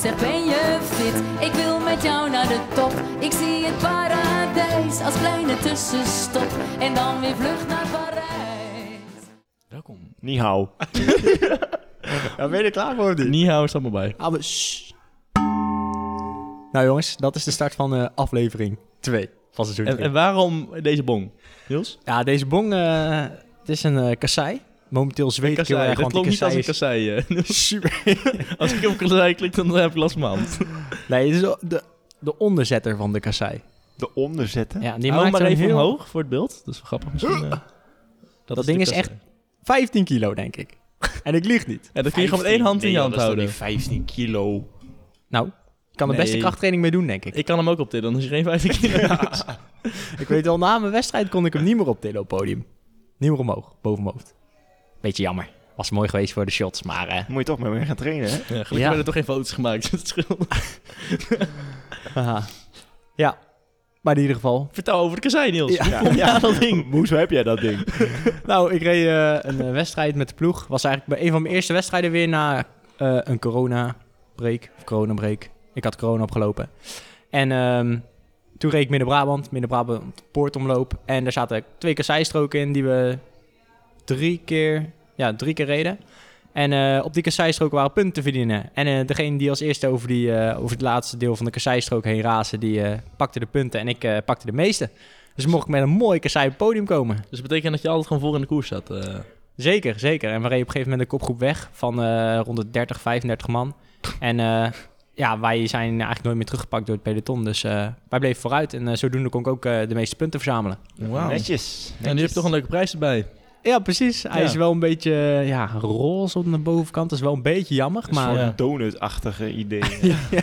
Zeg, ben je fit? Ik wil met jou naar de top. Ik zie het paradijs als kleine tussenstop. En dan weer vlucht naar Parijs. Welkom. Ni hao. ja, ben je er klaar voor niet? Nihao staat maar bij. Ah, maar. Nou jongens, dat is de start van eh, aflevering 2 van seizoen En, 3. en waarom deze bong? Niels? Ja, deze bong, eh, het is een eh kassei. Momenteel zweet ik heel erg, want die klonk niet als een kassei. super. als ik op kassei klik, dan heb ik last van mijn hand. Nee, het is de, de onderzetter van de kassei. De onderzetten? Ja, die maakt maar even heel... omhoog voor het beeld. Dat is wel grappig misschien. eh. Dat ding is echt 15 kilo, denk ik. En ik lieg niet. En dat kun je gewoon met één hand in je hand houden. 15 kilo. Nou, ik kan de beste krachttraining mee doen, denk ik. Ik kan hem ook optillen, dan is hij geen 15 kilo. Ik weet wel, na mijn wedstrijd kon ik hem niet meer optillen op het podium. Niet meer omhoog, boven mijn hoofd. Beetje jammer. Was mooi geweest voor de shots, maar... eh, Moet je toch maar weer gaan trainen, hè? Ja, gelukkig Ja. werden er toch geen foto's gemaakt. Dat scheelt. Ja, maar in ieder geval. Vertel over de kassei, Niels. Ja. Dat ding? Moes, hoe heb jij dat ding? Nou, ik reed eh, een eh, wedstrijd met de ploeg. Was eigenlijk bij een van mijn eerste wedstrijden weer na eh, een corona-break. Of corona-break. Ik had corona opgelopen. En ehm, toen reed ik Midden-Brabant. Midden-Brabant poortomloop. En daar zaten twee kasseistroken in die we drie keer, ja, drie keer reden. En eh, op die kasseistroken waren punten te verdienen. En eh, degene die als eerste over, die, eh, over het laatste deel van de kasseistrook heen raasde, die eh, pakte de punten. En ik eh, pakte de meeste. Dus mocht ik met een mooi kassei op het podium komen. Dus dat betekent dat je altijd gewoon voor in de koers zat. eh. Zeker, zeker. En we reden op een gegeven moment een kopgroep weg van eh, rond de 30, 35 man. En eh, ja, wij zijn eigenlijk nooit meer teruggepakt door het peloton. Dus eh, wij bleven vooruit. En zodoende kon ik ook eh, de meeste punten verzamelen. Wauw. Netjes. En nu heb je toch een leuke prijs erbij. Ja, precies. Hij Ja. is wel een beetje ja, roze op de bovenkant. Dat is wel een beetje jammer. Maar Maar een donut-achtige idee. Ja.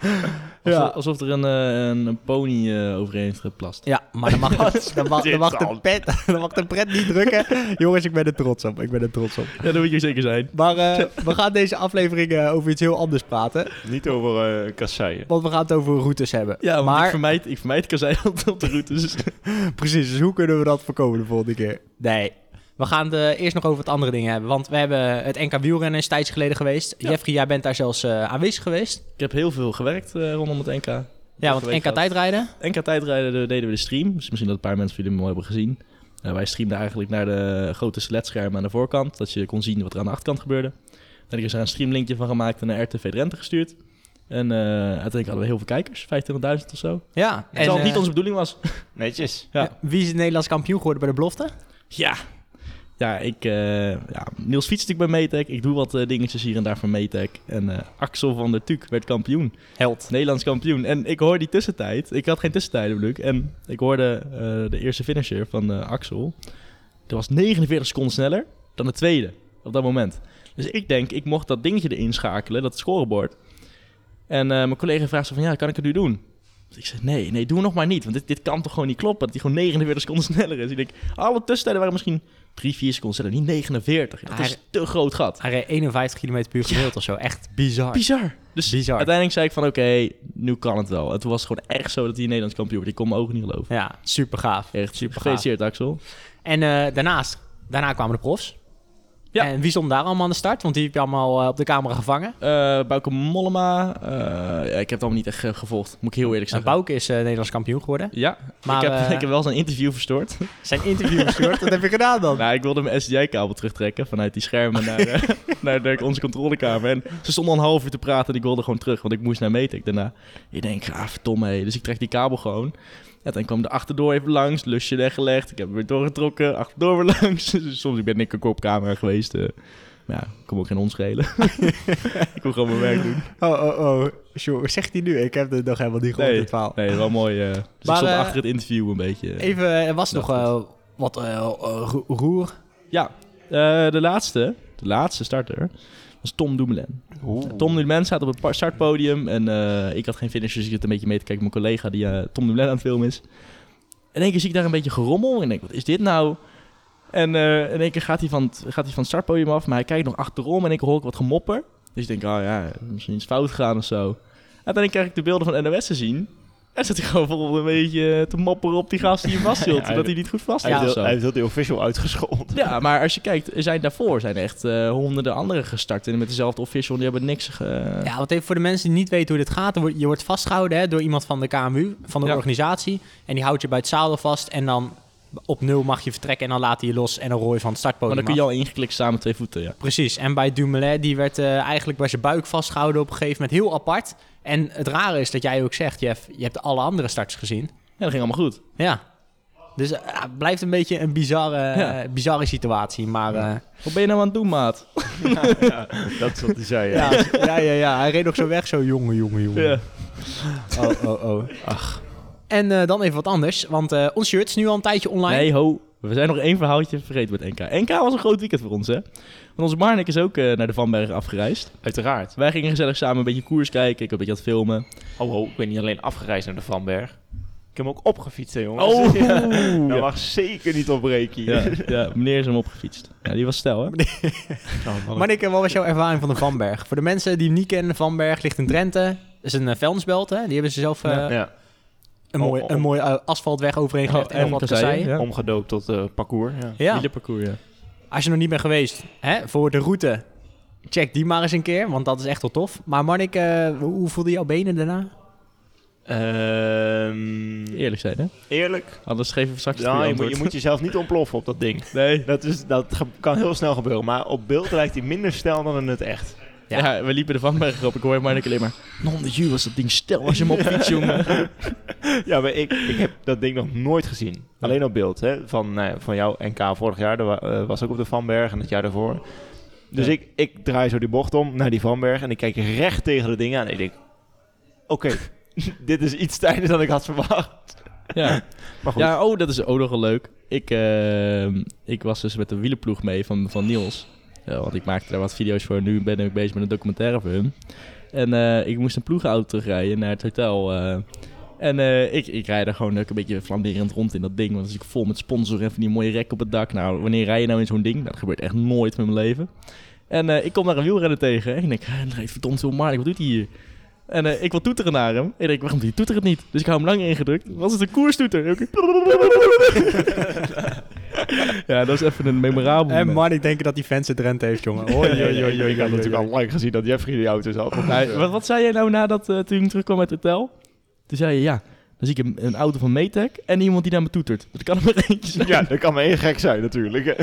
alsof er een, eh, een pony eh, overheen heeft geplast. ja, maar dan mag, dan mag, dan mag, de, dan? pet, dan mag de pret niet drukken. Jongens, ik ben er trots op. Ik ben er trots op. Ja, dat moet je zeker zijn. Maar eh, we gaan deze aflevering eh, over iets heel anders praten. Niet over uh, kasseien. Want we gaan het over routes hebben. Ja, want maar ik vermijd, ik vermijd altijd op de routes. Precies, dus hoe kunnen we dat voorkomen de volgende keer? Nee. We gaan het eh, eerst nog over het andere dingen hebben. Want we hebben het NK wielrennen is tijds geleden geweest. Ja. Jeffrey, jij bent daar zelfs eh, aanwezig geweest. Ik heb heel veel gewerkt eh, rondom het NK. Ja, want NK tijdrijden. NK tijdrijden deden we de stream. Dus misschien dat een paar mensen jullie hem al hebben gezien. Eh, wij streamden eigenlijk naar de grote LED-schermen aan de voorkant. Dat je kon zien wat er aan de achterkant gebeurde. Dan is er een streamlinkje van gemaakt en naar RTV Drenthe gestuurd. En eh, uiteindelijk hadden we heel veel kijkers. 25.000 of zo. Ja. Terwijl het niet onze bedoeling was. Netjes. Ja. Wie is het Nederlands kampioen geworden bij de belofte? Ja. Ja, ik, eh, ja, Niels fietst natuurlijk bij Metec. Ik doe wat eh, dingetjes hier en daar voor Metec. En eh, Axel van der Tuuk werd kampioen. Held. Nederlands kampioen. En ik hoor die tussentijd. Ik had geen tussentijden bedoel ik. En ik hoorde de eerste finisher van Axel. Dat was 49 seconden sneller dan de tweede op dat moment. Dus ik denk, ik mocht dat dingetje erin schakelen, dat scorebord. En mijn collega vraagt zo van, ja, kan ik het nu doen? Ik zeg, nee, nee, doe nog maar niet. Want dit, dit kan toch gewoon niet kloppen, dat hij gewoon 49 seconden sneller is. Ik denk, alle tussentijden waren misschien 3, 4 seconden sneller, niet 49. Dat is Hij- te groot gat. Hij reed 51 km per uur gemiddeld of zo. Echt bizar. Bizar. Dus Bizar. uiteindelijk zei ik van, oké, nu kan het wel. En toen was het gewoon echt zo dat hij Nederlands kampioen werd. Ik kon mijn ogen niet geloven. Ja, super gaaf. Echt Super gaaf. gefeliciteerd, Axel. En eh, daarnaast, daarna kwamen de profs. Ja. En wie stond daar allemaal aan de start? Want die heb je allemaal eh, op de camera gevangen. Eh Bauke Mollema. eh, ja, ik heb het allemaal niet echt gevolgd. Moet ik heel eerlijk En zeggen. Bouke is Nederlands kampioen geworden. Ja, Maar, ik, heb, ik heb wel zijn interview verstoord. Zijn interview gestuurd. Wat heb je gedaan dan? nou, ik wilde mijn SDI-kabel terugtrekken vanuit die schermen naar, naar de- onze controlekamer. En ze stonden al een half uur te praten en ik wilde gewoon terug, want ik moest naar Metec daarna. Ik denk, ah, verdomme, hé. Dus ik trek die kabel gewoon. Ja, dan kwam de achterdoor even langs, lusje weggelegd. Ik heb hem weer doorgetrokken, achterdoor weer langs. Dus soms ben ik ook op camera geweest. eh. maar ja, ik kom ook geen ons schelen. ik wil gewoon mijn werk doen. Oh, oh, oh. Sjoe, wat zegt hij nu? Ik heb het nog helemaal niet gehoord, Nee. dit verhaal. Nee, wel mooi. eh dus Maar, ik stond eh, achter het interview een beetje. Even, er was nog eh, wat ro- roer. Ja, eh, de laatste, de laatste starter was Tom Dumoulin. Oeh. Tom Dumoulin staat op het startpodium en eh, ik had geen finish, dus ik zit een beetje mee te kijken met mijn collega die eh, Tom Dumoulin aan het filmen is. In één keer zie ik daar een beetje gerommel. En ik denk, wat is dit nou? En eh, in één keer gaat hij, van het, gaat hij van het startpodium af. Maar hij kijkt nog achterom. En keer hoor ik wat gemopper. Dus ik denk, oh ja, misschien iets fout gegaan of zo. En dan krijg ik de beelden van NOS te zien. En zit hij gewoon vol een beetje te mopperen op die gast die hem vasthield. Ja, dat hij niet goed vast Hij, hield heeft of heel- zo. hij heeft heel die official uitgescholden. Ja, maar als je kijkt, er zijn daarvoor zijn echt eh, honderden anderen gestart. En met dezelfde official, die hebben niks ge... Ja, want even voor de mensen die niet weten hoe dit gaat. er wordt- Je wordt vastgehouden hè, door iemand van de KMU, van de Ja. organisatie. En die houdt je bij het zadel vast. En dan op nul mag je vertrekken en dan laat hij je los. En dan rooi van het Maar startpodium dan kun je af. al ingeklikt staan met twee voeten, ja. Precies. En bij Dumoulin, die werd eh, eigenlijk bij zijn buik vastgehouden op een gegeven moment. Heel apart. En het rare is dat jij ook zegt, Jeff, je hebt alle andere starts gezien. Ja, dat ging allemaal goed. Ja. Dus eh, het blijft een beetje een bizarre, Ja. eh, bizarre situatie. Maar eh, Wat ben je nou aan het doen, maat? ja, dat is wat hij zei. Ja. ja, ja, ja, ja, hij reed nog zo weg. Zo jongen, jongen, jongen. Ja. Oh, oh, oh. Ach. En eh, dan even wat anders. Want eh, ons shirt is nu al een tijdje online. Nee, ho. We zijn nog één verhaaltje vergeten met NK. NK was een groot weekend voor ons, hè? Want onze Marnik is ook eh, naar de Vanberg afgereisd. Uiteraard. Wij gingen gezellig samen een beetje koers kijken. Ik een beetje aan het filmen. Oh, ho, ik ben niet alleen afgereisd naar de Vanberg. Ik heb hem ook opgefietst, hè, jongens. Oh! Ja, dat Ja. mag zeker niet opbreken. Ja, ja, meneer is hem opgefietst. Ja, die was stel, hè? Oh, Maar wat was jouw ervaring van de Vanberg? Voor de mensen die hem niet kennen, Vanberg ligt in Drenthe. Dat is een uh, vuilnisbelt, hè? Die hebben ze zelf eh, Ja. Een Oh, mooi, oh. een mooi eh, asfaltweg overheen gelegd Oh, en wat kasseien, ja. omgedoopt tot eh, parcours. Ja. Ja. Wielerparcours, ja. Als je nog niet bent geweest, hè, voor de route, check die maar eens een keer, want dat is echt wel tof. Maar Marnik, eh, hoe voelde jouw benen daarna? Ehm, Eerlijk zijn, hè? eerlijk? Anders geven we straks Ja, je, moet, je moet jezelf niet ontploffen op dat ding. Nee. Dat, is, dat kan heel snel gebeuren. Maar op beeld lijkt hij minder snel dan in het echt. Ja. we liepen de Vanberg op. Ik hoor Marnik alleen maar... Non de you was dat ding stel als je hem opfietst, jongen. Ja, maar ik, ik heb dat ding nog nooit gezien. Alleen op beeld. Hè? Van, nou ja, van jouw NK vorig jaar. Dat eh, was ook op de Vanberg en het jaar daarvoor. Dus Ja. ik, ik draai zo die bocht om naar die Vanberg. En ik kijk recht tegen de ding aan. En ik denk... Oké, dit is iets tijder dan ik had verwacht. Ja. Maar goed. Ja, oh, dat is ook nog wel leuk. Ik, ehm, ik was dus met de wielenploeg mee van, van Niels. Ja, want ik maakte daar wat video's voor. Nu ben ik bezig met een documentaire voor hem. En eh, ik moest een ploegenauto terugrijden naar het hotel. eh. en eh, ik, ik rijd er gewoon een beetje flanderend rond in dat ding. Want zit ik vol met sponsor en van die mooie rek op het dak. Nou, wanneer rij je nou in zo'n ding? Dat gebeurt echt nooit met mijn leven. En eh, ik kom daar een wielrenner tegen. En ik denk, hij rijdt verdomd zo Mark, wat doet hij hier? En eh, ik wil toeteren naar hem. En ik denk, waarom doe je toeteren niet? Dus ik hou hem lang ingedrukt. Was het een koerstoeter? Ook- ja, dat is even een memorabel En moment. Marnik denken dat die fans het Drenthe heeft, jongen. Hoi, ik had natuurlijk al lang gezien dat Jeffrey die auto zat. Nee, wat, wat zei jij nou nadat uh, toen ik terugkwam uit het hotel? Toen zei je, ja, dan zie ik een, een auto van Metec en iemand die naar me toetert. Dat kan er maar eentje zijn. Ja, dat kan maar één gek zijn natuurlijk.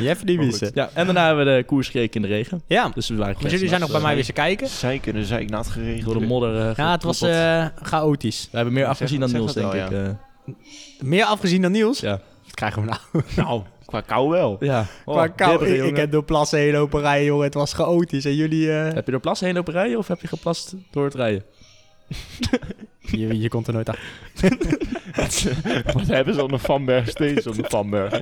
Jeff die. Ja, en daarna hebben we de koers gekeken in de regen. Ja, Dus we waren jullie zijn nog bij mij weer te kijken. Zij kunnen zeiknat geregeld. door de modder. eh, Ja, het was eh, chaotisch. we hebben meer zeg- afgezien dan Niels, denk wel, ik. ja. eh. Meer afgezien dan Niels. ja. Krijgen we nou? Nou, qua kou wel. ja. Oh, Qua kou, ik, heb door plassen heen lopen rijden, jongen. Het was chaotisch. En jullie... eh, Heb je door plassen heen lopen rijden of heb je geplast door het rijden? je, je komt er nooit achter. Wat hebben ze op de Vanberg steeds op de Vanberg?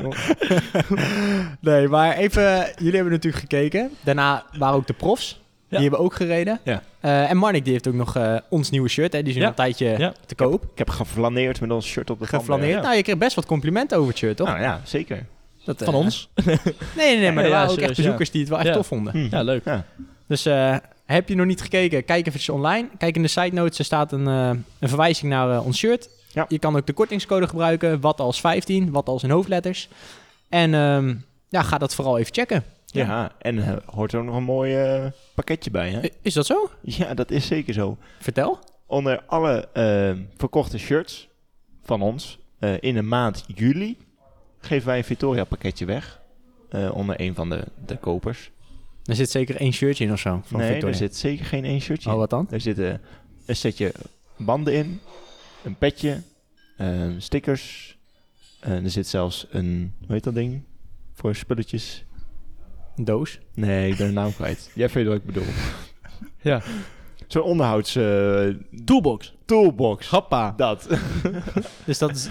Nee, maar even... Jullie hebben natuurlijk gekeken. Daarna waren ook de profs. Ja. Die hebben ook gereden. Ja. Eh, en Marnik die heeft ook nog eh, ons nieuwe shirt. Hè. Die is nu een tijdje Ja. te koop. Ik heb geflaneerd met ons shirt op de Geflaneerd. Nou, je kreeg best wat complimenten over het shirt, toch? Nou ja, zeker. Dat, Van eh, ons? Nee, nee, nee. Maar Ja, er ja, waren ook echt bezoekers die het wel echt Ja. tof vonden. Hm. Ja, leuk. Ja. Dus eh, heb je nog niet gekeken, kijk eventjes online. Kijk in de side notes, er staat een, eh, een verwijzing naar ons shirt. Ja. Je kan ook de kortingscode gebruiken, wat als 15, wat als in hoofdletters. En ehm, ja, ga dat vooral even checken. Ja, en eh, hoort er ook nog een mooi eh, pakketje bij, hè? Is dat zo? Ja, dat is zeker zo. Vertel. Onder alle eh, verkochte shirts van ons in de maand juli geven wij een Victoria pakketje weg. onder een van de, de kopers. Er zit zeker één shirtje in of zo. Van nee, Victoria. er zit zeker geen één shirtje Oh, wat dan? Er zitten een setje banden in, een petje, stickers. En er zit zelfs een, hoe heet dat ding? Voor spulletjes. Een doos. Nee, ik ben de naam kwijt. Jij weet wat ik bedoel. Ja. Zo'n onderhouds eh, Toolbox. toolbox. Hoppa. Dat Dus dat is...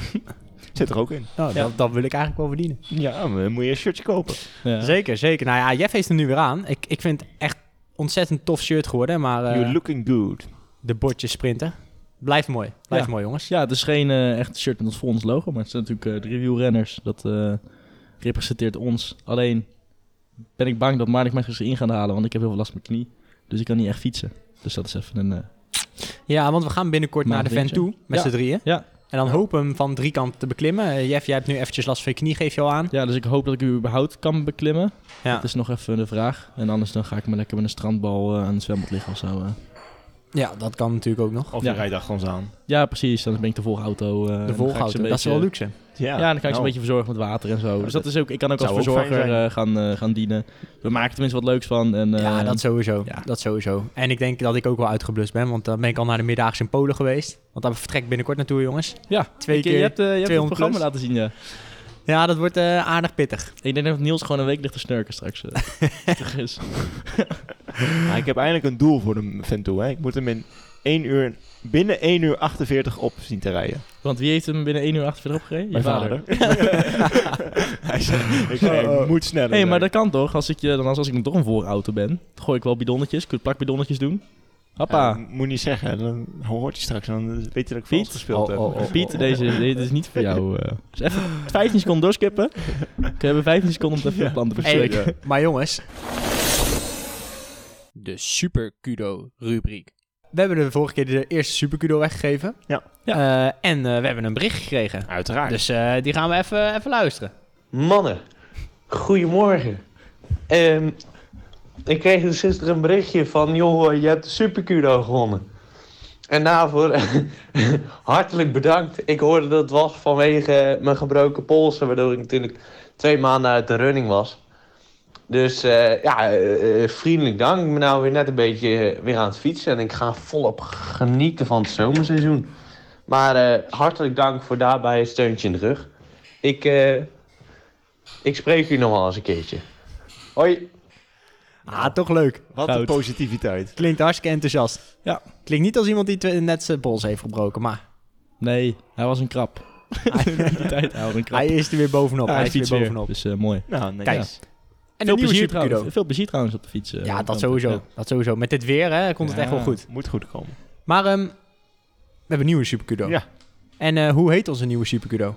zit er ook in. Oh, Ja. dat, dat wil ik eigenlijk wel verdienen. Ja, maar dan moet je een shirtje kopen. Ja. Zeker, zeker. Nou ja, Jeff heeft hem nu weer aan. Ik, ik vind het echt ontzettend tof shirt geworden. Maar eh, You're looking good. de bordjes sprinten. Blijft mooi. Blijft Ja. mooi, jongens. Ja, het is geen eh, echt shirt met ons voor ons logo, maar het zijn natuurlijk eh, de reviewrenners. Dat eh, representeert ons. Alleen ben ik bang dat Marnik mij zich in gaan halen, want ik heb heel veel last met mijn knie. Dus ik kan niet echt fietsen. Dus dat is even een... eh, Ja, want we gaan binnenkort naar de vent toe, met Ja. z'n drieën. Ja. En dan hopen hem van drie kanten te beklimmen. Eh, Jeff, jij hebt nu eventjes last van je knie, geef je al aan. ja, dus ik hoop dat ik u überhaupt kan beklimmen. Ja, Dat is nog even de vraag. En anders dan ga ik me lekker met een strandbal eh, aan het zwembad liggen of zo. eh. ja dat kan natuurlijk ook nog. Of Ja. je rijdt achter ons aan. Ja, precies. Dan ben ik de volgauto. eh, ga De volgauto, dat is wel luxe. Ja, Ja, dan kan ik ze nou, een beetje verzorgen met water en zo. dus dat is ook, ik kan ook als ook verzorger eh, gaan, eh, gaan dienen. We maken er tenminste wat leuks van. En, eh, ja, dat sowieso. ja. dat sowieso. En ik denk dat ik ook wel uitgeblust ben, want dan ben ik al naar de Middagse in Polen geweest. Want daar vertrek ik binnenkort naartoe, jongens. ja, Twee ik- keer Je hebt, eh, je hebt het 200 programma plus. laten zien, ja. Ja, dat wordt eh, aardig pittig. Ik denk dat Niels gewoon een week ligt te snurken straks. eh, terug is. Maar ik heb eindelijk een doel voor de vent toe. Hè. Ik moet hem in 1 uur, binnen 1 uur 48 op zien te rijden. Want wie heeft hem binnen 1 uur 48 opgereden? Mijn Je vader. Hij zei, ik zei, Oh, oh. ik moet sneller Hé, hey, maar dat kan toch? Als ik, je, dan als, als ik dan toch een voorauto ben, gooi ik wel bidonnetjes. Kun je plakbidonnetjes doen? Hoppa. Ja, moet niet zeggen, dan hoort hij straks. Dan weet hij dat ik vals Piet? gespeeld heb. Oh, oh, oh. Piet, deze, dit is niet voor jou. eh. Dus even 15 seconden doorskippen. We hebben 15 seconden om het even Ja, plan te Hey, bespreken. maar jongens. De Super Kudo rubriek. We hebben de vorige keer de eerste Super Kudo weggegeven. Ja. Eh, en eh, we hebben een bericht gekregen. Uiteraard. Dus eh, die gaan we even, even luisteren. Mannen, goedemorgen. Ehm, ik kreeg dus gisteren een berichtje van, joh, je hebt de Supercudo gewonnen. En daarvoor hartelijk bedankt. Ik hoorde dat het was vanwege mijn gebroken polsen, waardoor ik natuurlijk twee maanden uit de running was. Dus eh, ja, eh, eh, vriendelijk dank. Ik ben nou weer net een beetje weer aan het fietsen en ik ga volop genieten van het zomerseizoen. Maar eh, hartelijk dank voor daarbij een steuntje in de rug. Ik, eh, ik spreek u nog wel eens een keertje. Hoi. Ah, toch leuk. Wat een positiviteit. Klinkt hartstikke enthousiast. Ja. Klinkt niet als iemand die net zijn pols heeft gebroken, maar Nee, hij was een krap. In die tijd, hij was een krap. hij is er weer bovenop. Ja, hij hij is weer fietst weer. bovenop. Dus eh, mooi. Nou, nee, Kijk. ja. En veel, plezier trouwens, veel plezier trouwens op de fiets. eh, Ja, dat sowieso. Ja. Dat sowieso. Met dit weer hè, komt het echt wel goed. Moet goed komen. Maar ehm, we hebben een nieuwe Super Kudo. Ja. En eh, hoe heet onze nieuwe Super Kudo?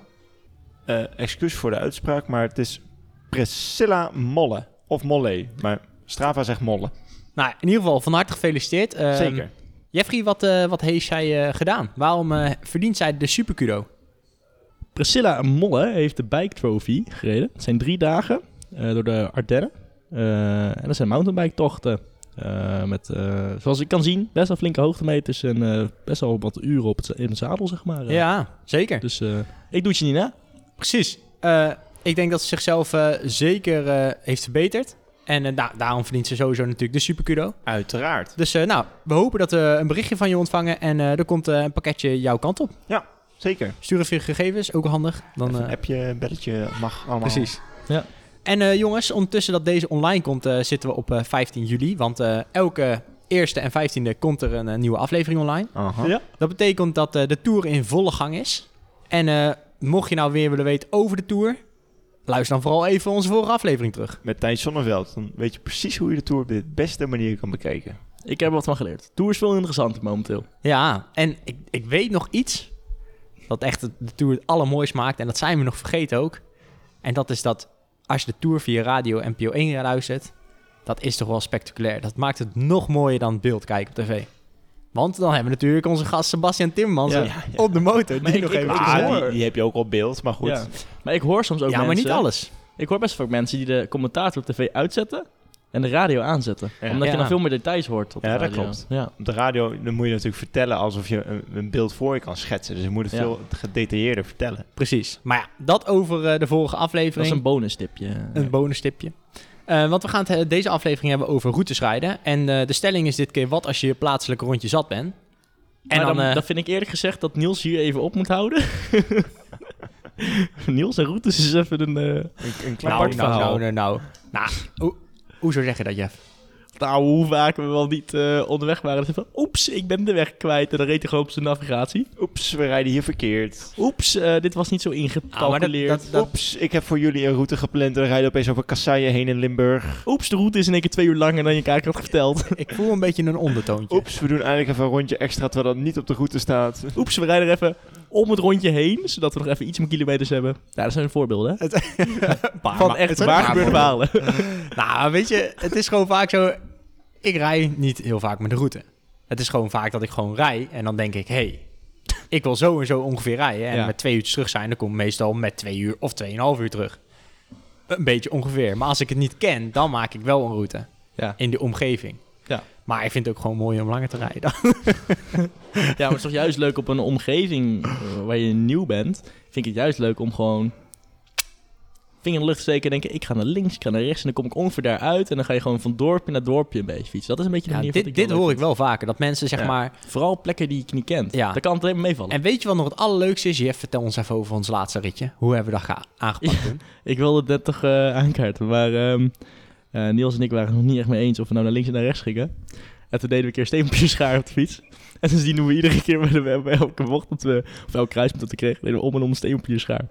Eh, excuus voor de uitspraak, maar het is Priscilla Molle. Of Molle. Maar Strava zegt Molle. Nou, in ieder geval van harte gefeliciteerd. Ehm, Zeker. Jeffrey, wat, eh, wat heeft zij eh, gedaan? Waarom eh, verdient zij de Super Kudo? Priscilla Molle heeft de Bike Trophy gereden. Het zijn drie dagen door de Ardennen. Eh, en dat zijn mountainbike tochten. Eh, met, eh, zoals ik kan zien, best wel flinke hoogtemeters en eh, best wel wat uren op het, in het zadel, zeg maar. Eh, Ja, zeker. Dus eh, ik doe het je niet na. Precies. Eh, ik denk dat ze zichzelf eh, zeker eh, heeft verbeterd. En eh, da- daarom verdient ze sowieso natuurlijk de Super Kudo. Uiteraard. Dus eh, nou, we hopen dat we een berichtje van je ontvangen. En eh, er komt eh, een pakketje jouw kant op. Zeker. Stuur even je gegevens, ook handig. Dan, Even eh, een appje, belletje, mag allemaal. Precies. Ja. En eh, jongens, ondertussen dat deze online komt, eh, zitten we op eh, 15 juli. Want eh, elke eerste en 15e komt er een eh, nieuwe aflevering online. Ja. Dat betekent dat eh, de tour in volle gang is. En eh, mocht je nou weer willen weten over de tour, luister dan vooral even onze vorige aflevering terug. Met Tijn Sonneveld. Dan weet je precies hoe je de Tour op de beste manier kan bekijken. Ik heb er wat van geleerd. Tour is veel interessanter momenteel. Ja, en ik, ik weet nog iets dat echt de tour het allermooist maakt. En dat zijn we nog vergeten ook. En dat is dat als je de tour via radio NPO 1 luistert, dat is toch wel spectaculair. Dat maakt het nog mooier dan beeld kijken op tv. Want dan hebben we natuurlijk onze gast Sebastian Timmermans Ja. op de motor. Maar Die ik- nog ik- even Ah, die, die heb je ook op beeld, maar goed. Ja. Maar ik hoor soms ook ja, maar niet alles. Ik hoor best vaak mensen die de commentator op tv uitzetten en de radio aanzetten. Ja. Omdat Ja. je dan veel meer details hoort op de Ja, dat radio. klopt. Ja. Op de radio dan moet je natuurlijk vertellen alsof je een, een beeld voor je kan schetsen. Dus je moet het Ja. veel gedetailleerder vertellen. Precies. Maar ja, dat over eh, de vorige Dat aflevering. is een bonus tipje. Een bonustipje. Eh, want we gaan het eh, deze aflevering hebben over routes rijden. En eh, de stelling is dit keer wat als je je plaatselijke rondje zat bent. En dan, dan, dan vind ik eerlijk gezegd dat Niels hier even op moet houden. Niels en routes is even een... eh, Een, een klein nou, apart nou, verhaal. nou, nou, nou. Nou, hoezo zeg je dat, Jeff? Nou, hoe vaak we wel niet eh, onderweg waren. Dat van, oeps, ik ben de weg kwijt. En dan reed hij gewoon op zijn navigatie. Oeps, we rijden hier verkeerd. Oeps, eh, dit was niet zo Ah, ingecalculeerd. dat- dat- Oeps, ik heb voor jullie een route gepland en we rijden opeens over Kasseien heen in Limburg. Oeps, de route is in één keer twee uur langer dan je kaart had verteld. Ik voel een beetje een ondertoontje. Oeps, we doen eigenlijk even een rondje extra terwijl dat niet op de route staat. Oeps, we rijden er even om het rondje heen. Zodat we nog even iets meer kilometers hebben. Ja, dat zijn voorbeelden. hè? Paar Van echt het waar gebeurde verhalen. Nou, weet je, het is gewoon vaak zo... Ik rij niet heel vaak met de route. Het is gewoon vaak dat ik gewoon rij en dan denk ik... hey, ik wil zo en zo ongeveer rijden. En Ja. met twee uurtjes terug zijn, dan kom ik meestal met twee uur of tweeënhalf uur terug. Een beetje ongeveer. Maar als ik het niet ken, dan maak ik wel een route Ja. in de omgeving. Ja. Maar ik vind het ook gewoon mooi om langer te rijden. Ja, maar het is toch juist leuk op een omgeving eh, waar je nieuw bent. Vind ik het juist leuk om gewoon vinger in de lucht te steken en denken... ik ga naar links, ik ga naar rechts en dan kom ik ongeveer daaruit. En dan ga je gewoon van dorpje naar dorpje een beetje fietsen. Dat is een beetje de Ja, manier dit wat dit hoor ik wel vaker. Dat mensen zeg Ja. maar... Vooral plekken die ik niet kent. Ja. Daar kan het alleen maar meevallen. En weet je wat nog het allerleukste is? Jeff, vertel ons even over ons laatste ritje. Hoe hebben we dat ga- aangepakt toen? Ik wilde het net toch eh, aankaarten, maar ehm, eh, Niels en ik waren het nog niet echt mee eens of we nou naar links en naar rechts gingen. En toen deden we een keer steenpapier schaar op de fiets. En sindsdien doen we iedere keer bij, de, bij elke bocht dat we, of elk kruispunt dat we kregen, deden we om en om een steenpapier schaar.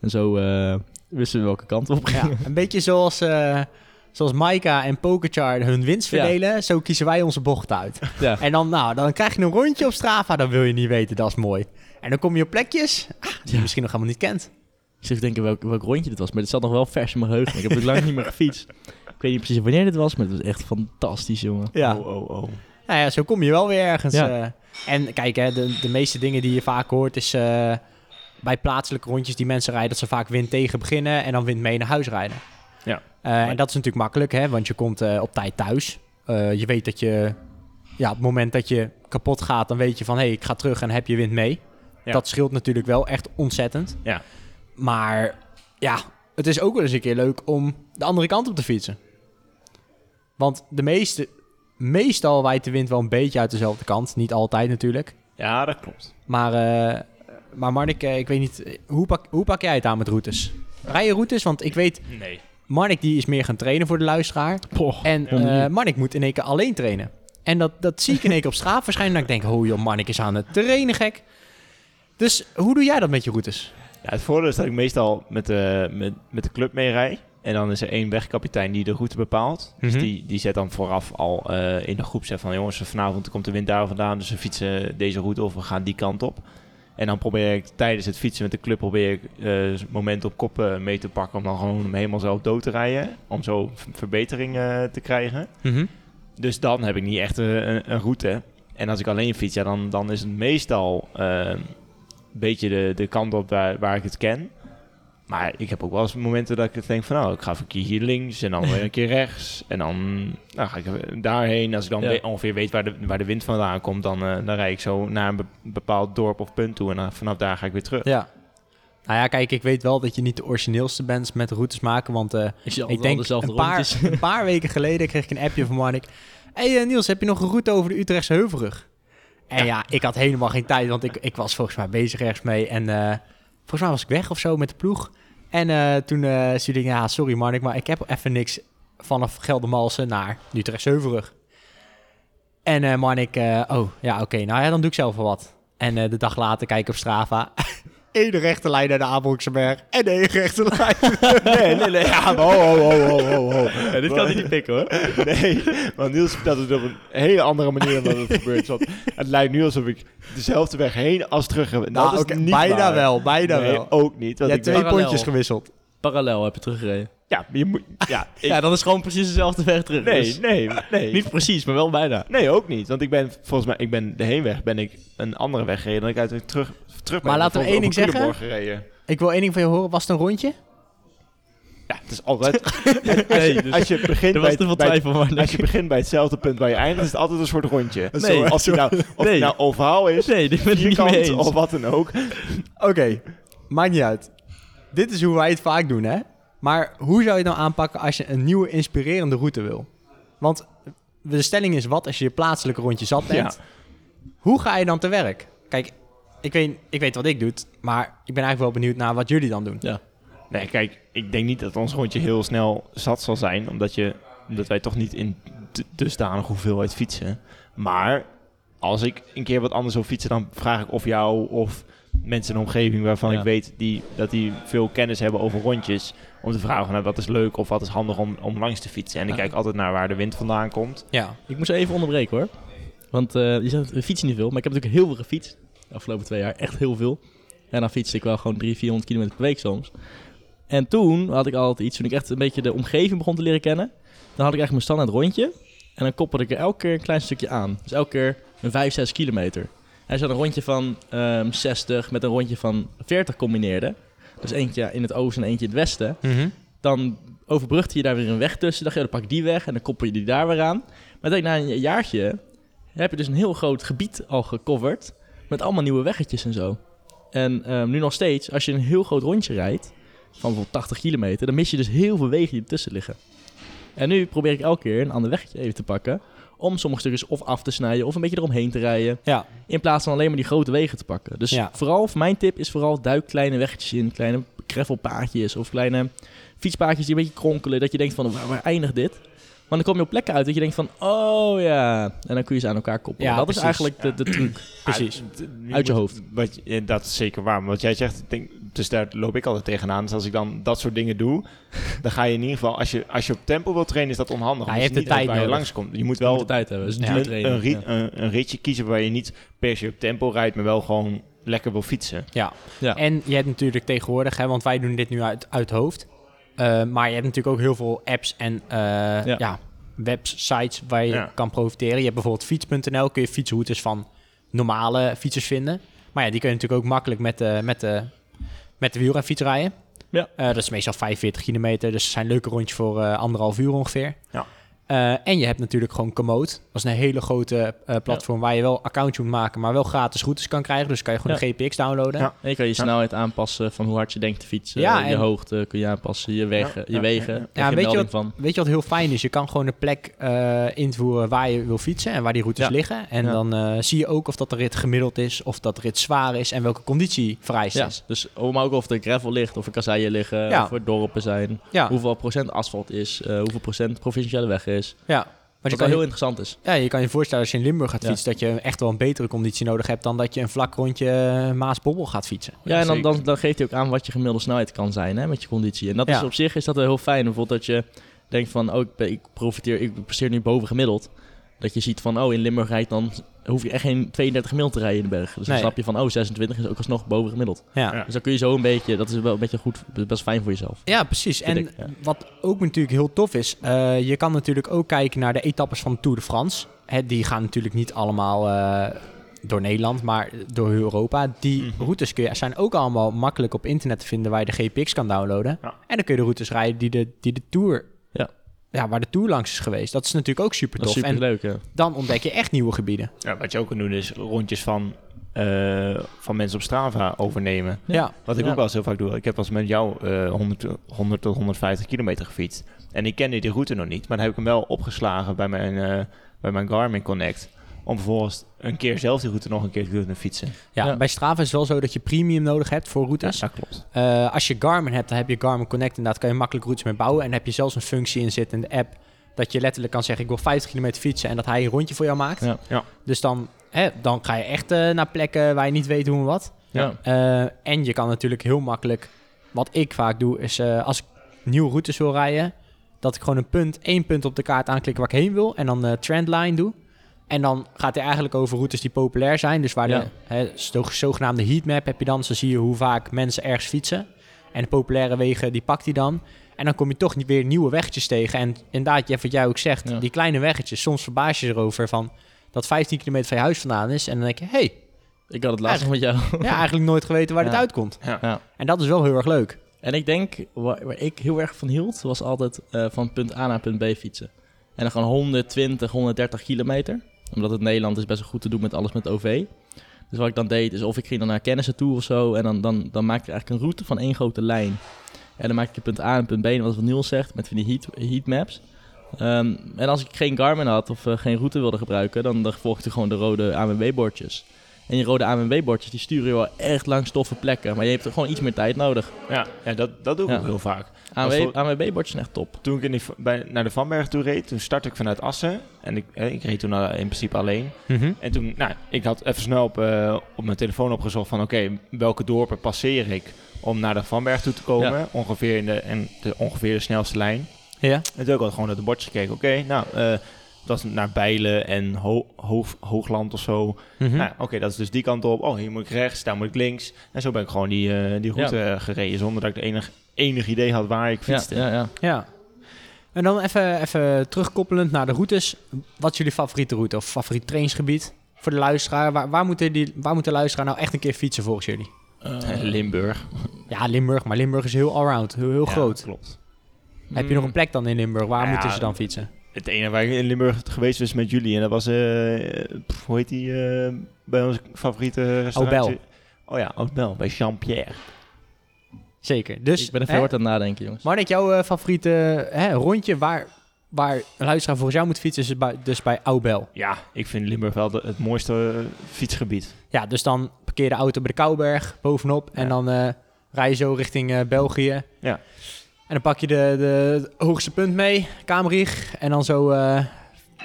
En zo eh, wisten we welke kant we op Ja, gingen. een beetje zoals, eh zoals Maika en Pokerchar hun winst Ja. verdelen. Zo kiezen wij onze bocht uit. Ja. En dan, nou, dan krijg je een rondje op Strava. Dan wil je niet weten, dat is mooi. En dan kom je op plekjes ah, die je Ja. misschien nog helemaal niet kent. Ik zit te denken welk, welk rondje dit was, maar het zat nog wel vers in mijn geheugen. Ik heb ook lang niet meer gefietst. Ik weet niet precies wanneer dit was, maar het was echt fantastisch, jongen. Ja. Oh, oh, oh. Nou ja, zo kom je wel weer ergens. Ja. eh. en kijk, hè, de, de meeste dingen die je vaak hoort is... eh, bij plaatselijke rondjes die mensen rijden... dat ze vaak wind tegen beginnen en dan wind mee naar huis rijden. Ja. Eh, en dat is natuurlijk makkelijk, hè, want je komt eh, op tijd thuis. Eh, je weet dat je... Ja, op het moment dat je kapot gaat, dan weet je van... hé, hey, ik ga terug en heb je wind mee. Ja. Dat scheelt natuurlijk wel echt ontzettend. Ja. Maar ja, het is ook wel eens een keer leuk om de andere kant op te fietsen. Want de meeste, meestal waait de wind wel een beetje uit dezelfde kant. Niet altijd natuurlijk. Ja, dat klopt. Maar, eh maar Marnik, eh, ik weet niet, hoe pak, hoe pak jij het aan met routes? Rij je routes? Want ik weet, Nee. Marnik die is meer gaan trainen voor de luisteraar. Poh, En ja. eh Marnik moet in één keer alleen trainen. En dat, dat zie ik in één keer op straat verschijnen. En ik denk, oh joh, Marnik is aan het trainen gek. Dus hoe doe jij dat met je routes? Ja, het voordeel is dat ik meestal met de, met, met de club mee rij. En dan is er één wegkapitein die de route bepaalt. Mhm. Dus die, die zet dan vooraf al eh, in de groep zegt van... jongens, vanavond komt de wind daar vandaan, dus we fietsen deze route of we gaan die kant op. En dan probeer ik tijdens het fietsen met de club probeer ik eh, het moment op kop eh, mee te pakken... om dan gewoon hem helemaal zelf dood te rijden. Om zo v- verbetering eh, te krijgen. Dus dan heb ik niet echt eh, een, een route. En als ik alleen fiets, ja, dan, dan is het meestal eh, een beetje de, de kant op waar, waar ik het ken. Maar ik heb ook wel eens momenten dat ik denk van... nou, ik ga even een keer hier links en dan weer een keer rechts. En dan nou, ga ik daarheen. Als ik dan Ja. ongeveer weet waar de, waar de wind vandaan komt... dan, eh, dan rijd ik zo naar een be- bepaald dorp of punt toe. En dan, vanaf daar ga ik weer terug. Ja. Nou ja, kijk, ik weet wel dat je niet de origineelste bent met routes maken. Want eh, Ik denk een paar, een paar weken geleden kreeg ik een appje van Marnik. hey, eh, Niels, heb je nog een route over de Utrechtse Heuvelrug? En ja. ik had helemaal geen tijd, want ik, ik was volgens mij bezig ergens mee. En eh, volgens mij was ik weg of zo met de ploeg. En eh, toen uh, stuurde ik, ja, sorry Marnik, maar ik heb even niks vanaf Geldermalsen naar Heuvelrug. En eh Marnik, eh, oh ja, oké, nou ja, dan doe ik zelf wel wat. En eh, de dag later kijk ik op Strava. Eén rechte lijn naar de Abrokseberg en één rechte lijn. Nee, nee, nee. Ja, ho, ho, ho, ho, ho, ho. Ja, dit kan hij niet pikken hoor. Nee, want Niels vertelt het op een hele andere manier dan dat het gebeurt. Want het lijkt nu alsof ik dezelfde weg heen als terug heb. Nou, dat is niet bijna waar. wel, bijna nee, wel. ook niet. Je Want hebt ik twee Parallel. pontjes gewisseld. Parallel heb je teruggereden. Ja, je moet... Ja, ik- Ja, dat is gewoon precies dezelfde weg terug. nee, Dus nee, nee. Niet precies, maar wel bijna. Nee, ook niet. Want ik ben volgens mij, ik ben de heenweg ben ik een andere weg gereden dan ik uiteindelijk terug, terug. Maar laten we één ding zeggen. Ik wil één ding van je horen. Was het een rondje? Ja, het is altijd... Nee, dus als je begint bij, van. als je begint bij hetzelfde punt waar je eindigt, is het altijd een soort rondje. Nee. of het nou, of Nee. nou ovaal is, Nee, dit ben ik niet mee eens. of wat dan ook. Oké, maakt niet uit. Dit is hoe wij het vaak doen, hè? Maar hoe zou je het nou aanpakken als je een nieuwe inspirerende route wil? Want de stelling is wat als je je plaatselijke rondje zat bent. Hoe ga je dan te werk? Kijk, ik weet, ik weet wat ik doe, maar ik ben eigenlijk wel benieuwd naar wat jullie dan doen. Ja. Nee, kijk, ik denk niet dat ons rondje heel snel zat zal zijn, omdat, je, omdat wij toch niet in d- dusdanig hoeveelheid fietsen. Maar als ik een keer wat anders wil fietsen, dan vraag ik of jou of mensen in de omgeving waarvan Ja. ik weet die, dat die veel kennis hebben over rondjes. Om te vragen nou, wat is leuk of wat is handig om, om langs te fietsen. En ik Ja. kijk altijd naar waar de wind vandaan komt. Ja. Ik moest even onderbreken hoor. Want eh, je zegt, we fietsen niet veel, maar ik heb natuurlijk heel veel gefietst. De afgelopen twee jaar, echt heel veel. En dan fietste ik wel gewoon 300, 400 kilometer per week soms. En toen had ik altijd iets, toen ik echt een beetje de omgeving begon te leren kennen. Dan had ik eigenlijk mijn standaard rondje. En dan koppelde ik er elke keer een klein stukje aan. Dus elke keer een 5, 6 kilometer. Hij zat een rondje van ehm 60 met een rondje van 40 combineerde. Dus eentje in het oosten en eentje in het westen Mhm. dan overbrugde je daar weer een weg tussen. Dan, dacht je, dan pak ik die weg en dan koppel je die daar weer aan. Maar denk, na een jaartje heb je dus een heel groot gebied al gecoverd. Met allemaal nieuwe weggetjes en zo. En ehm, nu nog steeds, als je een heel groot rondje rijdt, van bijvoorbeeld 80 kilometer, dan mis je dus heel veel wegen die ertussen liggen. En nu probeer ik elke keer een ander weggetje even te pakken. Om sommige stukjes of af te snijden of een beetje eromheen te rijden. Ja. In plaats van alleen maar die grote wegen te pakken. Dus Ja. vooral, voor mijn tip is vooral duik kleine weggetjes in. Kleine gravelpaadjes of kleine fietspaadjes die een beetje kronkelen. Dat je denkt van, waar, waar eindigt dit? Maar dan kom je op plekken uit dat je denkt van, oh ja. En dan kun je ze aan elkaar koppelen. Ja, dat precies. is eigenlijk de, de truc. Precies. Uit je moet- hoofd. Wat, dat is zeker waar. Maar wat jij zegt, ik denk, dus daar loop ik altijd tegenaan. Dus als ik dan dat soort dingen doe, dan ga je in ieder geval... Als je, als je op tempo wilt trainen, is dat onhandig. Ja, je hebt de tijd waar je langskomt. Je moet Wel de tijd hebben. Dus een, trainen. een, ri- Ja. een, een ritje kiezen waar je niet per se op tempo rijdt, maar wel gewoon lekker wil fietsen. Ja. Ja. En je hebt natuurlijk tegenwoordig, hè, want wij doen dit nu uit, uit hoofd. Eh, maar je hebt natuurlijk ook heel veel apps en eh, Ja. ja. websites waar je Ja. kan profiteren. Je hebt bijvoorbeeld fiets.nl, kun je fietsroutes van normale fietsers vinden. Maar ja, die kun je natuurlijk ook makkelijk met de, met de, met de wielrenfiets rijden. Ja. Eh, dat is meestal 45 kilometer, dus het zijn leuke rondjes voor eh, anderhalf uur ongeveer. Ja. Eh, en je hebt natuurlijk gewoon Komoot. Dat is een hele grote eh, platform waar je wel accountje moet maken, maar wel gratis routes kan krijgen. Dus kan je gewoon Ja. de GPX downloaden. Ja. En je kan je snelheid aanpassen van hoe hard je denkt te fietsen. Ja, je en- hoogte kun je aanpassen, je wegen. Ja, je ja, wegen. ja, je weet je van. Weet je wat heel fijn is? Je kan gewoon een plek eh, invoeren waar je wil fietsen en waar die routes Ja. liggen. En Ja. dan eh, zie je ook of dat de rit gemiddeld is, of dat de rit zwaar is en welke conditie vereist Ja, is. dus om ook of er gravel ligt, of er kasseien liggen, Ja. of er dorpen zijn. Ja, Hoeveel procent asfalt is, eh, hoeveel procent provinciale weg is. Ja. Wat je wel kan, heel je, interessant is. ja, je kan je voorstellen als je in Limburg gaat Ja. fietsen, dat je echt wel een betere conditie nodig hebt dan dat je een vlak rondje eh, Maasbobbel gaat fietsen. Ja, en dan, dan, dan geeft hij ook aan wat je gemiddelde snelheid kan zijn hè, met je conditie. En dat Ja. is op zich is dat wel heel fijn. Bijvoorbeeld dat je denkt van, oh, ik, ben- ik profiteer, ik presteer nu boven gemiddeld. Dat je ziet van, oh, in Limburg rijdt dan, hoef je echt geen 32 gemiddeld te rijden in de berg. Dus dan Nee. snap je van, oh, 26 is ook alsnog boven gemiddeld. Ja. Ja. Dus dan kun je zo een beetje, dat is wel een beetje goed, best fijn voor jezelf. Ja, precies. En ik, ja. wat ook natuurlijk heel tof is, eh, je kan natuurlijk ook kijken naar de etappes van de Tour de France. Hè, die gaan natuurlijk niet allemaal eh, door Nederland, maar door heel Europa. Die Mhm. routes kun je, zijn ook allemaal makkelijk op internet te vinden waar je de GPX kan downloaden. Ja. En dan kun je de routes rijden die de, die de Tour, Ja. waar de Tour langs is geweest. Dat is natuurlijk ook super tof. En leuk, ja. dan ontdek je echt nieuwe gebieden. Ja, wat je ook kan doen is rondjes van, eh, van mensen op Strava overnemen. Ja, Wat ik Ja. ook wel eens heel vaak doe. Ik heb wel eens met jou eh 100, 100 tot 150 kilometer gefietst. En ik kende die route nog niet. Maar dan heb ik hem wel opgeslagen bij mijn, eh, bij mijn Garmin Connect. Om vervolgens een keer zelf die route nog een keer te kunnen fietsen. ja, Ja. bij Strava is het wel zo dat je premium nodig hebt voor routes. Ja, dat klopt. Eh, als je Garmin hebt, dan heb je Garmin Connect. Inderdaad, kan je makkelijk routes mee bouwen. En dan heb je zelfs een functie in zitten in de app. Dat je letterlijk kan zeggen: Ik wil 50 kilometer fietsen. En dat hij een rondje voor jou maakt. Ja. Ja. Dus dan, hè, dan ga je echt eh, naar plekken waar je niet weet hoe en wat. Ja. Eh, en je kan natuurlijk heel makkelijk. Wat ik vaak doe, is eh, als ik nieuwe routes wil rijden. Dat ik gewoon een punt, één punt op de kaart aanklik waar ik heen wil. En dan eh trendline doe. En dan gaat hij eigenlijk over routes die populair zijn. Dus waar Ja. de hè, zo- zogenaamde heatmap heb je dan. Zo zie je hoe vaak mensen ergens fietsen. En de populaire wegen, die pakt hij dan. En dan kom je toch niet weer nieuwe weggetjes tegen. En inderdaad, Jeff, wat jij ook zegt, Ja. die kleine weggetjes. Soms verbaas je erover van dat 15 kilometer van je huis vandaan is. En dan denk je, hé, hey, Ik had het laatst nog met jou. ja, eigenlijk nooit geweten waar dit Ja. uitkomt. Ja. En dat is wel heel erg leuk. En ik denk, waar, waar ik heel erg van hield, was altijd eh, van punt A naar punt B fietsen. En dan gewoon 120, 130 kilometer. Omdat het Nederland is best wel goed te doen met alles met OV. Dus wat ik dan deed, is of ik ging dan naar kennissen toe of zo. En dan, dan, dan maakte ik eigenlijk een route van één grote lijn. En dan maakte ik punt A en punt B, en wat Niels zegt, met van die heat, heatmaps. Ehm, en als ik geen Garmin had of eh, geen route wilde gebruiken, dan, dan volgde ik gewoon de rode ANWB-bordjes. En die rode ANWB-bordjes, die sturen je wel echt langs toffe plekken. Maar je hebt er gewoon iets meer tijd nodig. Ja, ja dat, dat doe ik Ja. ook heel vaak. ANWB-bordjes zijn echt top. Toen ik in die, bij, naar de Vanberg toe reed, toen startte ik vanuit Assen. En ik, eh, ik reed toen al in principe alleen. Mhm. En toen, nou, ik had even snel op, eh, op mijn telefoon opgezocht van... oké, welke dorpen passeer ik om naar de Vanberg toe te komen? Ja. Ongeveer, in de, en de, ongeveer de snelste lijn. Ja. En toen heb ik al gewoon naar de bordjes gekeken. Oké, nou, eh, dat is naar Bijlen en Ho Hoog, Hoogland of zo. Mhm. Nou, oké, dat is dus die kant op. Oh, hier moet ik rechts, daar moet ik links. En zo ben ik gewoon die, eh, die route eh, gereden... zonder dat ik enig, enig idee had waar ik fietste. ja, ja. Ja. En dan even, even terugkoppelend naar de routes. Wat is jullie favoriete route of favoriet trainingsgebied voor de luisteraar? Waar, waar, moeten die, waar moet de luisteraar nou echt een keer fietsen volgens jullie? Eh, Limburg. Ja, Limburg. Maar Limburg is heel allround, heel, heel Ja, groot. Klopt. Heb je nog een plek dan in Limburg? Waar Ja, moeten ze dan fietsen? Het ene waar ik in Limburg geweest was met jullie. En dat was, eh, pff, hoe heet die, eh, bij ons favoriete restaurant? Oh ja, Oud-Bel, bij Jean-Pierre. Zeker. Dus, ik ben er veel hard aan het nadenken, jongens. Marnik, jouw eh, favoriete hè, rondje waar, waar een luisteraar volgens jou moet fietsen is bij, dus bij Aubel. Ja, ik vind Limburg wel de- het mooiste eh, fietsgebied. Ja, dus dan parkeer de auto bij de Kouberg bovenop en Ja. dan eh, rij je zo richting eh, België. Ja. En dan pak je de, de, het hoogste punt mee, Kamerich, en dan zo eh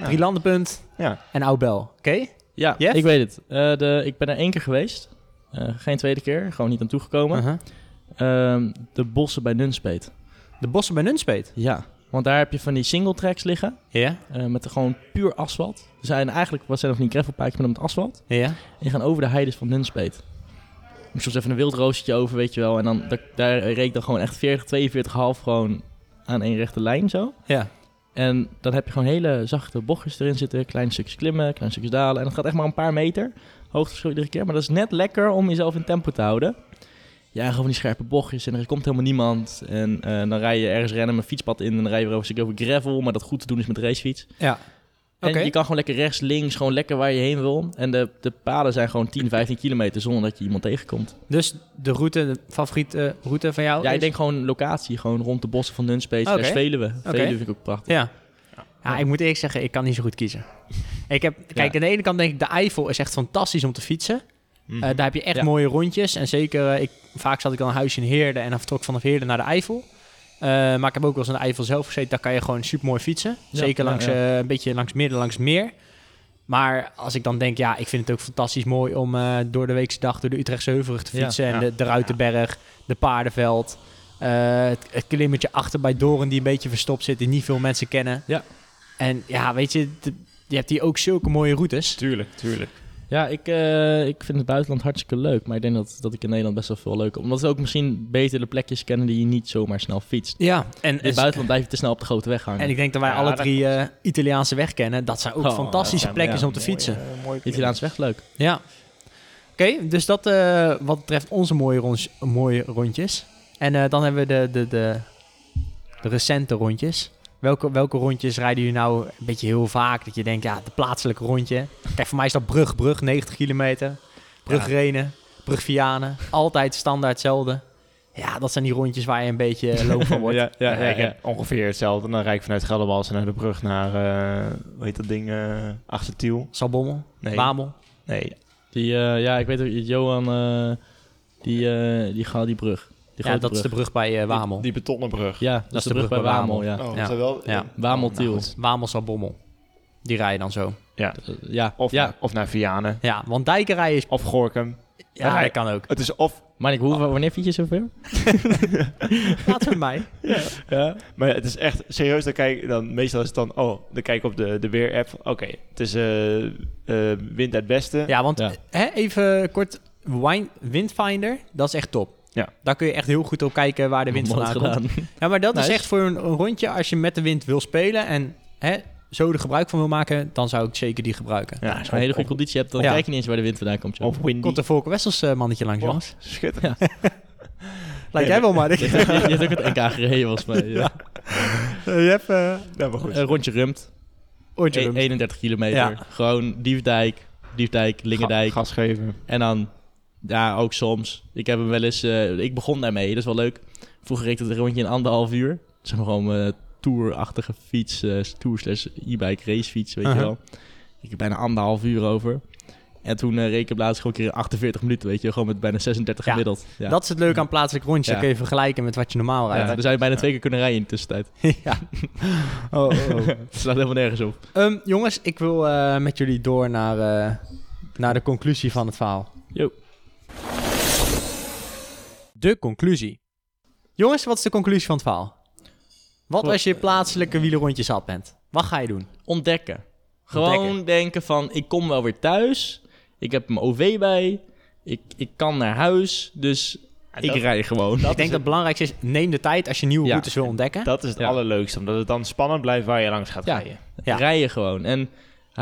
drie landenpunt Ja. en Aubel. Oké? Ja, Jeff? ik weet het. Eh, de, ik ben er één keer geweest. Eh, geen tweede keer, gewoon niet aan toegekomen. Uh-huh. Ehm, de bossen bij Nunspeet. De bossen bij Nunspeet. Ja, want daar heb je van die single tracks liggen. Ja, eh, met gewoon puur asfalt. Er zijn eigenlijk, wat zijn nog niet gravelpaadjes, maar met asfalt. ja. En gaan over de heides van Nunspeet. Moet soms even een wildroostertje over, weet je wel. En dan, daar, daar reed ik dan gewoon echt 40, 42,5 gewoon aan één rechte lijn zo. Ja. En dan heb je gewoon hele zachte bochtjes erin zitten. Kleine stukjes klimmen, kleine stukjes dalen. En dat gaat echt maar een paar meter. Hoogteverschil iedere keer. Maar dat is net lekker om jezelf in tempo te houden. Ja, gewoon die scherpe bochtjes. En er komt helemaal niemand. En eh, dan rij je ergens rennen met een fietspad in. En dan rij je weer over een over gravel. Maar dat goed te doen is met racefiets. Ja. En Oké. je kan gewoon lekker rechts, links, gewoon lekker waar je heen wil. En de, de paden zijn gewoon 10, 15 kilometer zonder dat je iemand tegenkomt. Dus de route, de favoriete route van jou Ja, is- ik denk gewoon locatie. Gewoon rond de bossen van Nunspeet. Oké. slash Veluwe. Veluwe vind ik ook prachtig. Ja. Ja, ik moet eerlijk zeggen, ik kan niet zo goed kiezen. Ik heb, kijk, Ja. aan de ene kant denk ik, de Eifel is echt fantastisch om te fietsen. Eh, daar heb je echt Ja. mooie rondjes. En zeker, eh, ik, vaak zat ik dan een huisje in Heerden en dan vertrok vanaf Heerden naar de Eifel. Eh, maar ik heb ook wel eens in de Eifel zelf gezeten. Daar kan je gewoon super mooi fietsen. Ja, Zeker langs, ja. een beetje langs midden, langs meer. Maar als ik dan denk, ja, ik vind het ook fantastisch mooi om door de weekse dag door de Utrechtse Heuvelrug te fietsen. en de, de Ruitenberg, de Paardenveld. het, het klimmetje achter bij Doren die een beetje verstopt zit, die niet veel mensen kennen. Ja. En ja, weet je, je hebt hier ook zulke mooie routes. Tuurlijk, tuurlijk. Ja, ik, eh, ik vind het buitenland hartstikke leuk. Maar ik denk dat, dat ik in Nederland best wel veel leuk Omdat we ook misschien beter de plekjes kennen die je niet zomaar snel fietst. Ja, en, In het buitenland blijf je te snel op de grote weg hangen. en ik denk dat wij Ja, alle drie eh, Italiaanse weg kennen. Dat zijn ook Oh, fantastische ja, plekjes ja, om te fietsen. Mooi, De Italiaanse weg leuk. Ja. Oké, dus dat eh, wat betreft onze mooie, rondjes, mooie rondjes. En eh, dan hebben we de, de, de, de recente rondjes. Welke, welke rondjes rijden jullie nou een beetje heel vaak? Dat je denkt, ja, de plaatselijke rondje. Kijk, voor mij is dat Brug, Brug, 90 kilometer. Brug Renen, Brug Vianen. Altijd standaard hetzelfde. Ja, dat zijn die rondjes waar je een beetje loop van wordt. ja, Ja, ik heb ongeveer hetzelfde. Dan rijd ik vanuit Geldermalsen naar de brug naar, eh hoe heet dat ding, eh Achtertiel. Salbommel, Nee. Wamel. Nee, Die, eh, ja, ik weet ook, Johan, eh, die, eh, die gaat die brug. Die Ja, dat is de brug. bij eh, Wamel. Die, die betonnen brug. Ja, dat, is de brug bij Wamel, ja. Oh, Ja. wel? Ja. Wamel Oh, nou Tiel. Wamel, Salbommel. Die rijden dan zo. Ja. Eh, ja, Of, ja. naar, of naar Vianen. Ja, want dijken rijden is... Of Gorkum. Ja, dat kan ook. Het is of... Manik, hoe, wanneer fiets je zoveel? Laat het mij. Ja. Maar het is echt serieus. Dan kijk, dan, meestal is het dan... Oh, dan kijk ik op de, de weer-app. Oké, het is eh, eh, wind uit het westen. Ja, want Ja. Hè, even kort. Wine, Windfinder, dat is echt top. Ja. Daar kun je echt heel goed op kijken waar de wind vandaan komt. Ja, maar dat is echt voor een, rondje. Als je met de wind wil spelen en hè, zo er gebruik van wil maken, dan zou ik zeker die gebruiken. Ja, Als je een hele goede conditie hebt, dan Ja. kijk je niet eens waar de wind vandaan komt. joh. Of windy. Komt de Volker Wessels eh, mannetje langs, Oh, jongens. schitterend. Lijkt jij wel, maar. je, hebt, ook- je hebt ook het NK gereden, volgens mij. Ja. je hebt eh Ja, maar goed. Een rondje rumt. ooit E- 31 kilometer. Ja. Gewoon Diefdijk, Diefdijk, Lingendijk. Ga- Gas geven. En dan, ja, ook soms. Ik heb hem wel eens, eh, ik begon daarmee, dat is wel leuk. Vroeger reed het een rondje in anderhalf uur. Zeg maar gewoon eh tourachtige fiets, eh tour slash e-bike racefiets, weet Uh-huh. je wel. Ik heb bijna anderhalf uur over. En toen eh, reed ik laatst gewoon een keer in 48 minuten, weet je. Gewoon met bijna 36 Ja, gemiddeld. Ja. Dat is het leuke aan plaatselijk rondjes. Ja. Kun je vergelijken met wat je normaal ja, rijdt. dan zou je bijna twee keer kunnen rijden in de tussentijd. Ja. Oh, oh, oh. Het slaat helemaal nergens op. Ehm, jongens, ik wil met jullie door naar, naar de conclusie van het verhaal. Jo. De conclusie. Jongens, wat is de conclusie van het verhaal? Wat als je plaatselijke wielerrondje zat bent? Wat ga je doen? Ontdekken. Gewoon Ontdekken. denken van, ik kom wel weer thuis. Ik heb mijn OV bij. Ik, ik kan naar huis. Dus ik dat- rij gewoon. ik denk dat het belangrijkste is, neem de tijd als je nieuwe Ja. routes wil ontdekken. Dat is het Ja. allerleukste, omdat het dan spannend blijft waar je langs gaat Ja. rijden. Ja. Rijden gewoon. En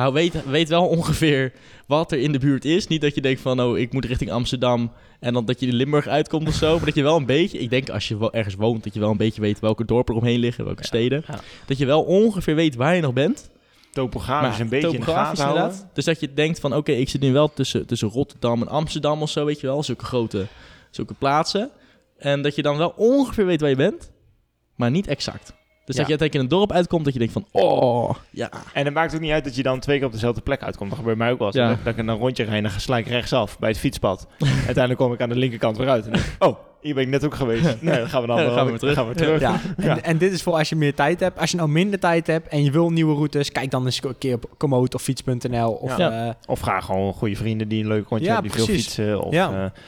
hou, weet, weet wel ongeveer wat er in de buurt is. Niet dat je denkt van, oh, ik moet richting Amsterdam. En dan dat je in Limburg uitkomt of zo. Maar dat je wel een beetje, ik denk als je wel ergens woont, dat je wel een beetje weet welke dorpen er omheen liggen, welke steden. ja. Dat je wel ongeveer weet waar je nog bent. Topografisch een beetje in de topografisch gaten. Dus dat je denkt van, oké, ik zit nu wel tussen, tussen Rotterdam en Amsterdam of zo, weet je wel. Zulke grote, zulke plaatsen. En dat je dan wel ongeveer weet waar je bent, maar niet exact. Dus Ja. dat je uiteindelijk in een dorp uitkomt dat je denkt van, oh, ja. En het maakt ook niet uit dat je dan twee keer op dezelfde plek uitkomt. Dat gebeurt mij ook wel eens. Ja. Dat, dat ik een rondje rijd en dan sla ik rechtsaf bij het fietspad. Uiteindelijk kom ik aan de linkerkant weer uit. En denk oh, hier ben ik net ook geweest. Nee, dan gaan we dan, Ja, dan wel- gaan we weer terug. Gaan we terug. Ja, en, Ja. en dit is voor als je meer tijd hebt. Als je nou minder tijd hebt en je wil nieuwe routes, kijk dan eens een keer op Komoot of Fiets.nl. Of, Ja. eh, Of vraag gewoon goede vrienden die een leuk rondje Ja, hebben, die veel fietsen. Of, Ja. eh,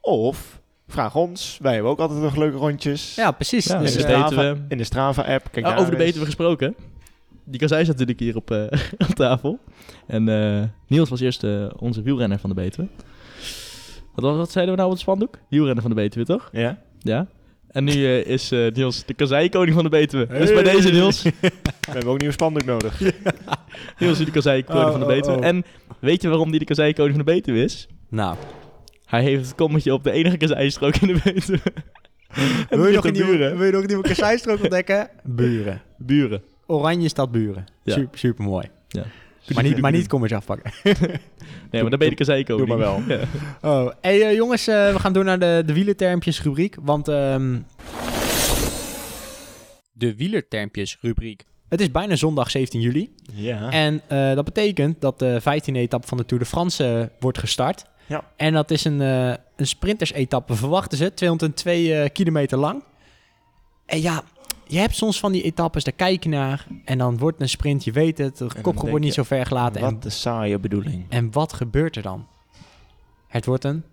of vraag ons. Wij hebben ook altijd nog leuke rondjes. ja, precies. Ja, dus, in, de dus eh, Strava, in de Strava-app. Kijk Oh, daar over de. Betuwe gesproken. Die Kazij zat natuurlijk hier op, eh, op tafel. En eh, Niels was eerst eh, onze wielrenner van de Betuwe. Wat, was- wat zeiden we nou op het spandoek? Wielrenner van de Betuwe, toch? Ja? Ja. En nu eh, is eh, Niels de kazijkoning van de Betuwe. Dus bij Hey. deze Niels. We hebben ook een nieuwe spandoek nodig. Niels is de kazijkoning Oh, van de oh, Betuwe. oh. En weet je waarom die de kazijkoning van de Betuwe is? nou, Hij heeft het kommetje op de enige kazijstrook in de Betuwe. En wil je, nog een nieuwe, wil je nog een nieuwe kasseistrook ontdekken? Buren. Buren. Oranje stad Buren. Ja. Super, super mooi. Ja. Maar niet, maar niet kommers afpakken. Nee, maar dan ben je de kazijkoning. Doe maar wel. Ja. Oh, hey eh, jongens, eh, we gaan door naar de, de wielertermpjes rubriek. Want ehm, de wielertermpjes rubriek. Het is bijna zondag 17 juli. Ja. En eh, dat betekent dat de 15e etappe van de Tour de France wordt gestart. Ja. En dat is een, eh een sprintersetappe, verwachten ze. 202 eh, kilometer lang. En ja, je hebt soms van die etappes, daar kijk je naar. En dan wordt een sprint, je weet het. De kopgroep wordt niet zo ver gelaten. En, Wat een saaie bedoeling. en wat gebeurt er dan? Het wordt een,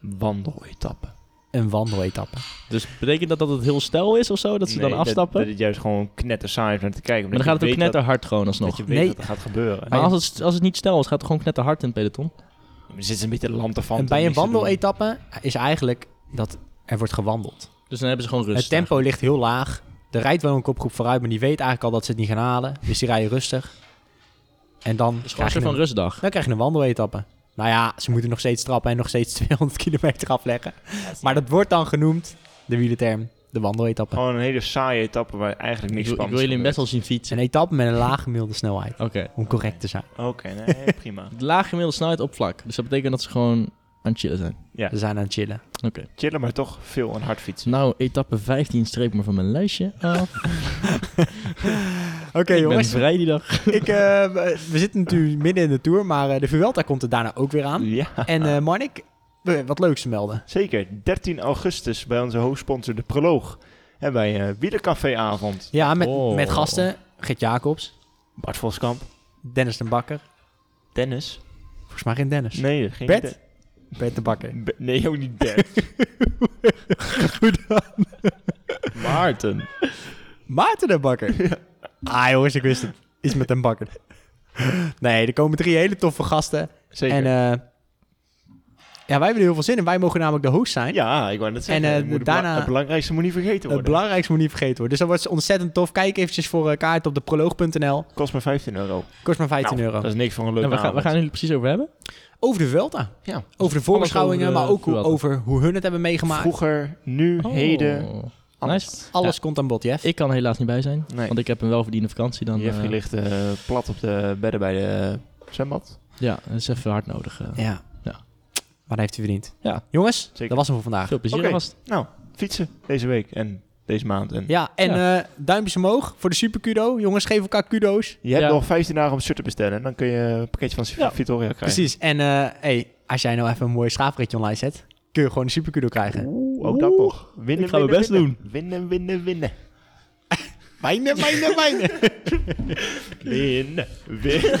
Wandeletappe. een wandeletappe. Dus betekent dat dat het heel stel is of zo? Dat ze Nee, dan afstappen? Dat, dat het juist gewoon knetter saai is om naar te kijken. maar dan gaat het ook knetterhard gewoon Dat, dat alsnog. je weet Nee. dat er gaat gebeuren. Maar als het, als het niet stel is, gaat het gewoon knetterhard in het peloton. Er zit een beetje land ervan. En bij een wandeletappe is eigenlijk dat er wordt gewandeld. Dus dan hebben ze gewoon rust. Het tempo ligt heel laag. Er rijdt wel een kopgroep vooruit, maar die weet eigenlijk al dat ze het niet gaan halen. Dus die rijden rustig. En dan, Dus krijg een je, soort van een, rustdag. dan krijg je een wandeletappe. Nou ja, ze moeten nog steeds trappen en nog steeds 200 kilometer afleggen. Maar dat wordt dan genoemd, de wielerterm, de wandeletappe. Gewoon een hele saaie etappe waar eigenlijk Ik niks wil, ik wil jullie best wel zien fietsen. een etappe met een lage gemiddelde snelheid. Oké. Om correct te zijn. Oké, nee, prima. De lage gemiddelde snelheid op vlak. Dus dat betekent dat ze gewoon aan het chillen zijn. Ja, We zijn aan het chillen. Oké. chillen, maar toch veel en hard fietsen. Nou, etappe 15 streep maar van mijn lijstje af. Oké ik jongens, ben vrij die dag. ik, eh, we zitten natuurlijk midden in de Tour, maar eh, de Vuelta komt er daarna ook weer aan. Ja, En eh Marnik, wat leuks te melden. zeker. 13 augustus bij onze hoofdsponsor De Proloog. Hebben wij een wielercaféavond. Ja, met, Oh. met gasten. Gert Jacobs, Bart Voskamp. Dennis de Bakker. Dennis. Volgens mij geen Dennis. Nee, geen Bert? De- Bert de Bakker. Be- nee, ook niet Bert. Goed dan. Maarten. Maarten de Bakker. Ah jongens, ik wist het. Iets met een bakker. Nee, er komen drie hele toffe gasten. Zeker. En eh, ja, wij hebben er heel veel zin in. Wij mogen namelijk de host zijn. ja, ik wou net zeggen. En, eh, het moet daarna- bela- het belangrijkste moet niet vergeten Het worden. belangrijkste moet niet vergeten worden. Dus dat wordt ontzettend tof. Kijk eventjes voor eh, kaart op de proloog.nl. Kost maar 15 euro. Kost maar 15 Nou, euro. Dat is niks voor een leuke En we gaan, gaan jullie precies over hebben. Over de Vuelta. Ja. Over de voorbeschouwingen, over de maar ook hoe- Vuelta. over hoe hun het hebben meegemaakt. Vroeger, nu, heden. Oh. alles. Nice. Alles Ja. komt aan bod, Jeff. Ik kan er helaas niet bij zijn. Nee. Want ik heb een welverdiende vakantie dan. Jeffrey eh, ligt eh, plat op de bedden bij de zwembad. Ja, dat is even hard nodig. eh. Ja. Maar dat heeft u verdiend. Ja. Jongens, Zeker. dat was hem voor vandaag. Veel plezier. Nou, fietsen deze week. En deze maand. En Ja, en eh, duimpjes omhoog voor de super kudo. Jongens, geef elkaar kudo's. je hebt Ja. nog 15 dagen om shirt te bestellen. En dan kun je een pakketje van Ja. Vittoria krijgen. Precies. En eh, hey, als jij nou even een mooi schaafritje online zet, kun je gewoon een super kudo krijgen. Oeh, ook dat toch. Winnen, ik ga mijn winnen, best winnen. Winnen, winnen, winnen. Mijne, mijne, mijne. Winnen, winnen.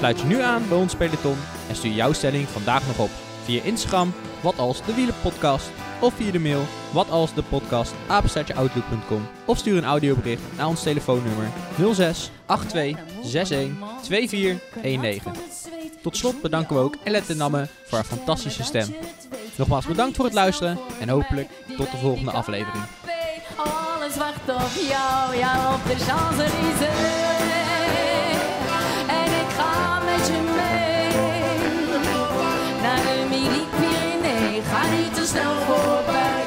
Sluit je nu aan bij ons peloton en stuur jouw stelling vandaag nog op. Via Instagram, wat als de wielenpodcast. Of via de mail, wat als de podcast, apenstaartjeoutlook.com. Of stuur een audiobericht naar ons telefoonnummer 06 82 61 2419. Tot slot bedanken we ook Elette Namme voor haar fantastische stem. Nogmaals bedankt voor het luisteren en hopelijk tot de volgende aflevering. Alles wacht op jou, op de je mee. Naar de Midi-Pyrénées, ga niet te snel voorbij.